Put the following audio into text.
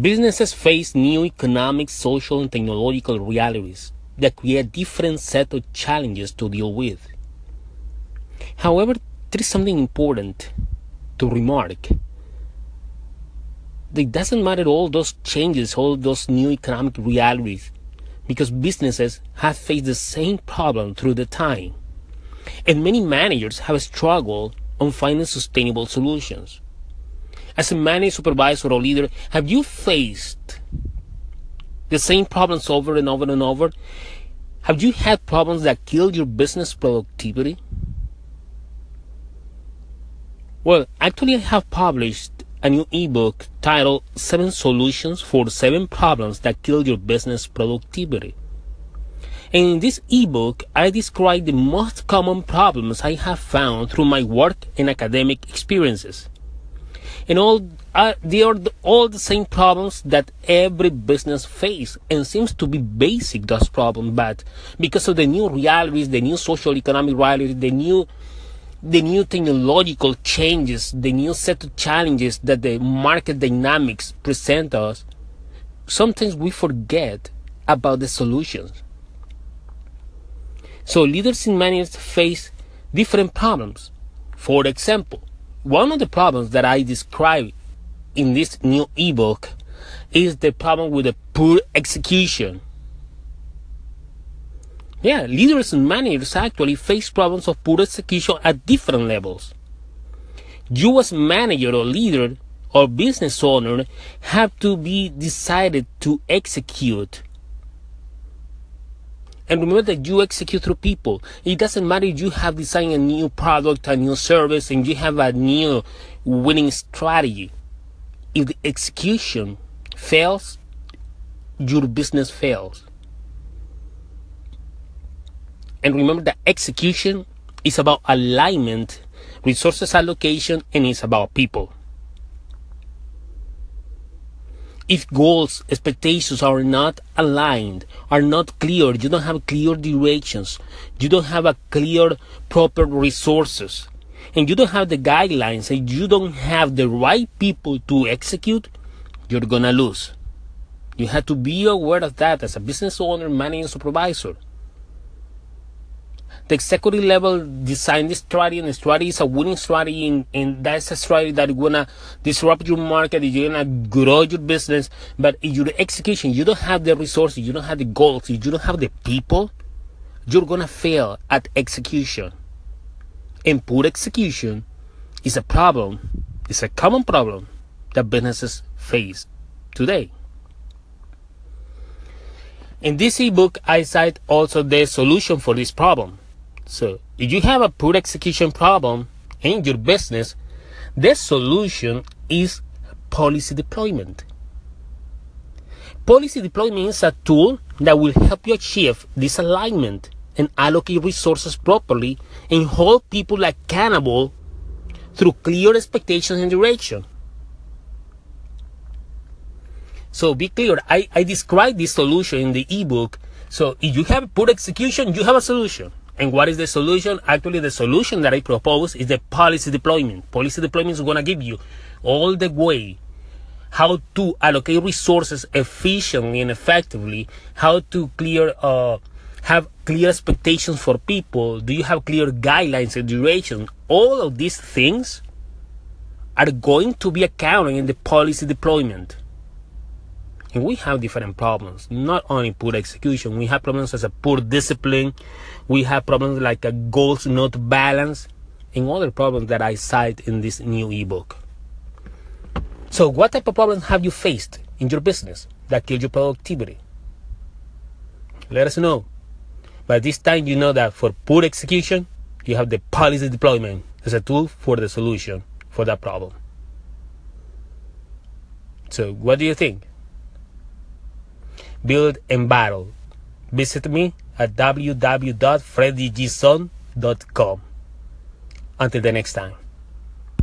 Businesses face new economic, social, and technological realities that create different set of challenges to deal with. However, there is something important to remark. It doesn't matter all those changes, all those new economic realities, because businesses have faced the same problem through the time. And many managers have struggled on finding sustainable solutions. As a manager, supervisor, or leader, have you faced the same problems over and over and over? Have you had problems that killed your business productivity? Well, actually, I have published a new ebook titled Seven Solutions for Seven Problems That Kill Your Business Productivity. And in this ebook, I describe the most common problems I have found through my work and academic experiences. And all uh, they are the, all the same problems that every business face and seems to be basic those problems, but because of the new realities, the new social economic realities, the new the new technological changes, the new set of challenges that the market dynamics present us, sometimes we forget about the solutions. So leaders in managers face different problems. For example, one of the problems that I describe in this new ebook is the problem with the poor execution. Yeah, leaders and managers actually face problems of poor execution at different levels. You as manager or leader or business owner have to be decided to execute. And remember that you execute through people. It doesn't matter if you have designed a new product, a new service, and you have a new winning strategy. If the execution fails, your business fails. And remember that execution is about alignment, resources allocation, and it's about people. If goals, expectations are not aligned, are not clear, you don't have clear directions, you don't have a clear, proper resources, and you don't have the guidelines, and you don't have the right people to execute, you're gonna lose. You have to be aware of that as a business owner, manager, supervisor the executive level design this strategy and the strategy is a winning strategy and, and that's a strategy that gonna disrupt your market you're gonna grow your business. But in your execution you don't have the resources you don't have the goals you don't have the people you're gonna fail at execution. And poor execution is a problem it's a common problem that businesses face today. In this ebook, I cite also the solution for this problem. So if you have a poor execution problem in your business, the solution is policy deployment. Policy deployment is a tool that will help you achieve this alignment and allocate resources properly and hold people accountable through clear expectations and direction. So be clear, I, I describe this solution in the ebook. So if you have poor execution, you have a solution. And what is the solution? Actually, the solution that I propose is the policy deployment. Policy deployment is going to give you all the way how to allocate resources efficiently and effectively, how to clear, uh, have clear expectations for people. Do you have clear guidelines and duration? All of these things are going to be accounted in the policy deployment. And we have different problems, not only poor execution, we have problems as a poor discipline, we have problems like a goals not balance, and other problems that I cite in this new ebook. So, what type of problems have you faced in your business that kill your productivity? Let us know. By this time, you know that for poor execution, you have the policy deployment as a tool for the solution for that problem. So, what do you think? Build and battle. Visit me at www.freddygson.com. Until the next time.